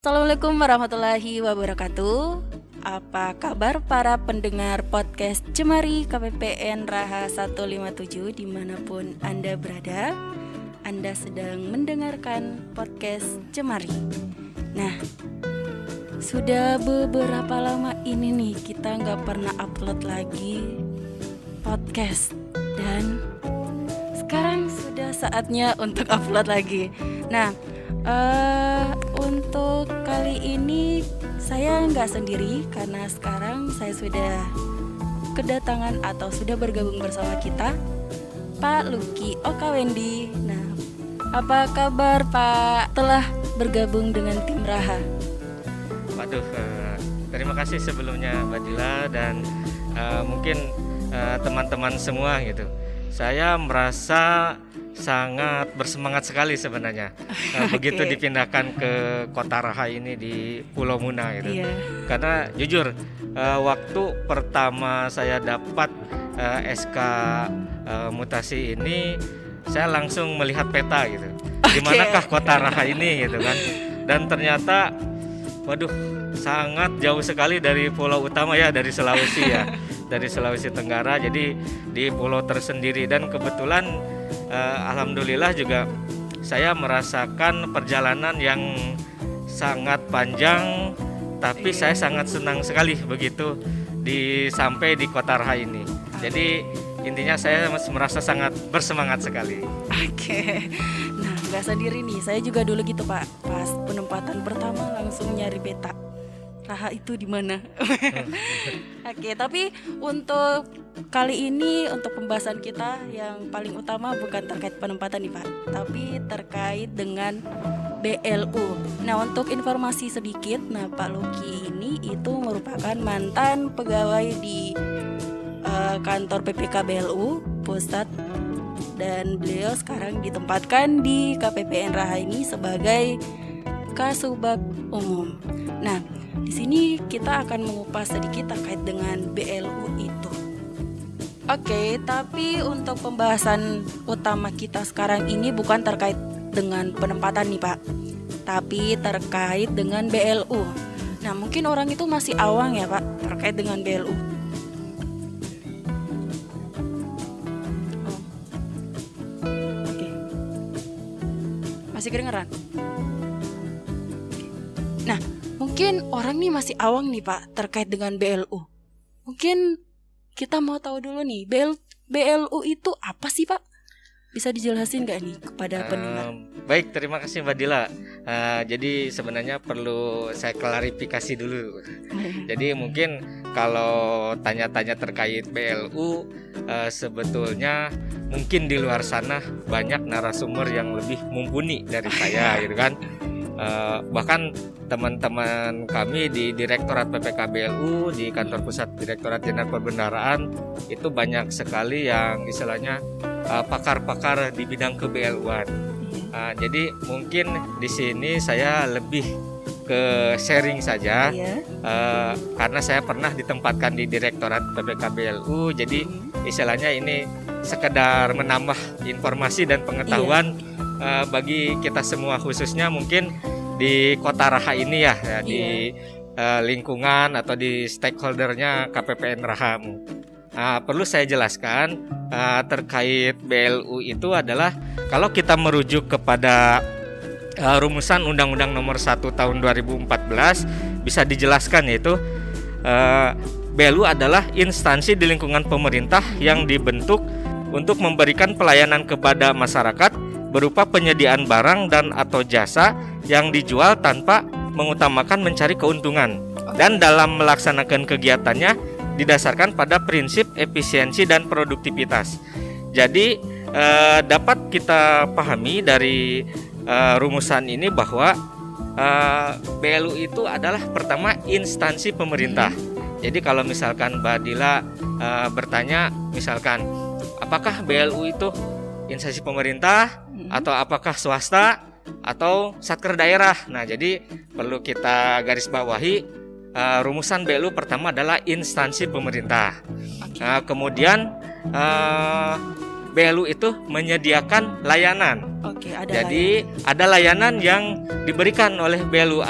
Assalamualaikum warahmatullahi wabarakatuh. Apa kabar para pendengar podcast Cemari KPPN Raha 157 di mana pun Anda berada? Anda sedang mendengarkan podcast Cemari. Nah, sudah beberapa lama ini nih kita nggak pernah upload lagi podcast dan sekarang sudah saatnya untuk upload lagi. Nah, Uh, untuk kali ini saya nggak sendiri karena sekarang saya sudah kedatangan atau sudah bergabung bersama kita Pak Luki Oka Wendy. Nah, apa kabar Pak? Telah bergabung dengan tim Raha. Waduh, uh, terima kasih sebelumnya Mbak Dila dan uh, mungkin teman-teman uh, semua gitu. Saya merasa sangat bersemangat sekali sebenarnya nah, begitu dipindahkan ke kota Raha ini di Pulau Muna gitu. Yeah. Karena jujur uh, waktu pertama saya dapat uh, eh, SK uh, eh, mutasi ini saya langsung melihat peta gitu. Okay. Di manakah kota Raha ini gitu kan. Dan ternyata waduh sangat jauh sekali dari pulau utama ya dari Sulawesi ya. dari Sulawesi Tenggara jadi di pulau tersendiri dan kebetulan uh, alhamdulillah juga saya merasakan perjalanan yang sangat panjang tapi saya sangat senang sekali begitu di sampai di kota Raha ini. Jadi intinya saya merasa sangat bersemangat sekali. Oke, nah nggak sendiri nih, saya juga dulu gitu pak. Pas penempatan pertama langsung nyari peta Raha itu di mana. Oke, tapi untuk kali ini untuk pembahasan kita yang paling utama bukan terkait penempatan nih Pak, tapi terkait dengan BLU. Nah, untuk informasi sedikit, nah Pak Luki ini itu merupakan mantan pegawai di uh, kantor PPK BLU pusat dan beliau sekarang ditempatkan di KPPN Raha ini sebagai Kasubag Umum. Nah, di sini kita akan mengupas sedikit terkait dengan BLU itu. Oke, tapi untuk pembahasan utama kita sekarang ini bukan terkait dengan penempatan nih Pak, tapi terkait dengan BLU. Nah, mungkin orang itu masih awang ya Pak terkait dengan BLU. Oke. Masih kedengeran? Nah, mungkin orang nih masih awang nih Pak terkait dengan BLU. Mungkin kita mau tahu dulu nih BL, BLU itu apa sih Pak? Bisa dijelasin nggak nih kepada pendengar? baik, terima kasih Mbak Dila. Uh, jadi sebenarnya perlu saya klarifikasi dulu. jadi mungkin kalau tanya-tanya terkait BLU, uh, eh, sebetulnya mungkin di luar sana banyak narasumber yang lebih mumpuni dari saya, gitu kan? Uh, bahkan teman-teman kami di Direktorat PPKBLU di kantor pusat Direktorat Jenderal Perbendaraan itu banyak sekali yang istilahnya pakar pakar-pakar di bidang keBLUan. Uh, jadi mungkin di sini saya lebih ke sharing saja iya. uh, karena saya pernah ditempatkan di Direktorat PPKBLU jadi istilahnya ini sekedar menambah informasi dan pengetahuan iya uh, bagi kita semua khususnya mungkin di kota Raha ini ya, ya di uh, lingkungan atau di stakeholdernya KPPN Rahamu. Uh, perlu saya jelaskan uh, terkait BLU itu adalah kalau kita merujuk kepada uh, rumusan Undang-Undang Nomor 1 Tahun 2014 bisa dijelaskan yaitu uh, BLU adalah instansi di lingkungan pemerintah yang dibentuk untuk memberikan pelayanan kepada masyarakat berupa penyediaan barang dan atau jasa yang dijual tanpa mengutamakan mencari keuntungan dan dalam melaksanakan kegiatannya didasarkan pada prinsip efisiensi dan produktivitas. Jadi eh, dapat kita pahami dari eh, rumusan ini bahwa eh, BLU itu adalah pertama instansi pemerintah. Jadi kalau misalkan Mbak Dila eh, bertanya misalkan apakah BLU itu instansi pemerintah atau apakah swasta atau satker daerah. Nah, jadi perlu kita garis bawahi uh, rumusan BLU pertama adalah instansi pemerintah. Uh, kemudian uh, eh, BLU itu menyediakan layanan. Oke, ada Jadi layanan. ada layanan yang diberikan oleh BLU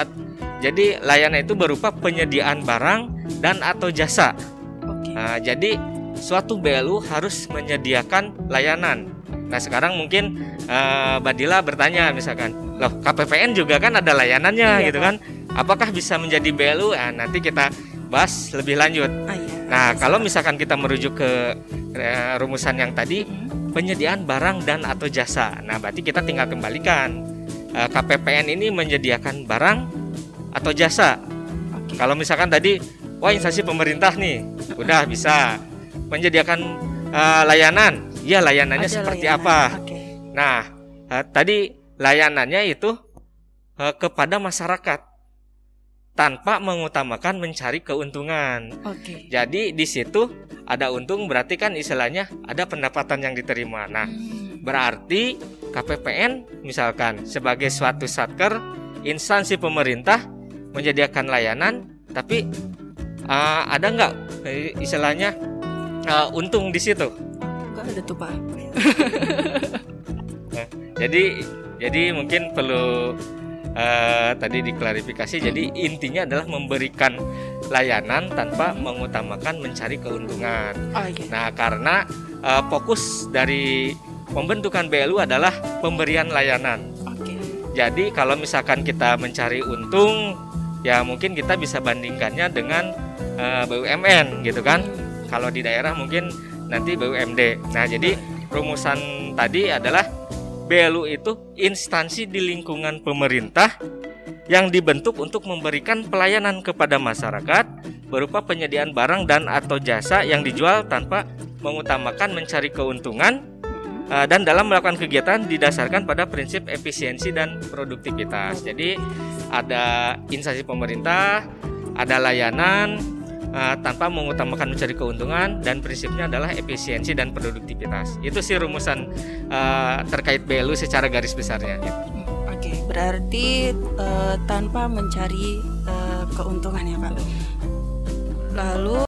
Jadi layanan itu berupa penyediaan barang dan atau jasa. Oke. Nah, jadi suatu BLU harus menyediakan layanan. Nah sekarang mungkin uh, Badila bertanya misalkan, loh KPPN juga kan ada layanannya Iya, gitu kan? Apakah bisa menjadi BLU? Nah, nanti kita bahas lebih lanjut. Ah, iya. Nah kalau misalkan kita merujuk ke eh, rumusan yang tadi, Hmm. penyediaan barang dan atau jasa. Nah berarti kita tinggal kembalikan Eh, KPPN ini menyediakan barang atau jasa. Oke. Kalau misalkan tadi, wah instansi pemerintah nih, udah bisa menyediakan eh, layanan. Ya layanannya Ada seperti layanan. apa? Oke. Nah, eh, tadi layanannya itu eh, kepada masyarakat tanpa mengutamakan mencari keuntungan. Oke. Jadi di situ ada untung berarti kan istilahnya ada pendapatan yang diterima. Nah, Hmm. berarti KPPN misalkan sebagai suatu satker instansi pemerintah menyediakan layanan tapi eh, ada nggak eh, istilahnya eh, untung di situ? Ada tuh pak. Jadi jadi mungkin perlu eh, tadi diklarifikasi. Jadi intinya adalah memberikan layanan tanpa mengutamakan mencari keuntungan. Oh iya. Nah, karena eh, fokus dari pembentukan BLU adalah pemberian layanan. Oke. Jadi kalau misalkan kita mencari untung, ya mungkin kita bisa bandingkannya dengan eh, BUMN gitu kan. Kalau di daerah mungkin nanti BUMD. Nah, jadi rumusan tadi adalah BLU itu instansi di lingkungan pemerintah yang dibentuk untuk memberikan pelayanan kepada masyarakat berupa penyediaan barang dan atau jasa yang dijual tanpa mengutamakan mencari keuntungan Uh, dan dalam melakukan kegiatan didasarkan pada prinsip efisiensi dan produktivitas. Jadi ada instansi pemerintah, ada layanan uh, tanpa mengutamakan mencari keuntungan dan prinsipnya adalah efisiensi dan produktivitas. Itu sih rumusan uh, terkait BLU secara garis besarnya. Oke. Berarti eh, tanpa mencari eh, keuntungan ya pak. Lalu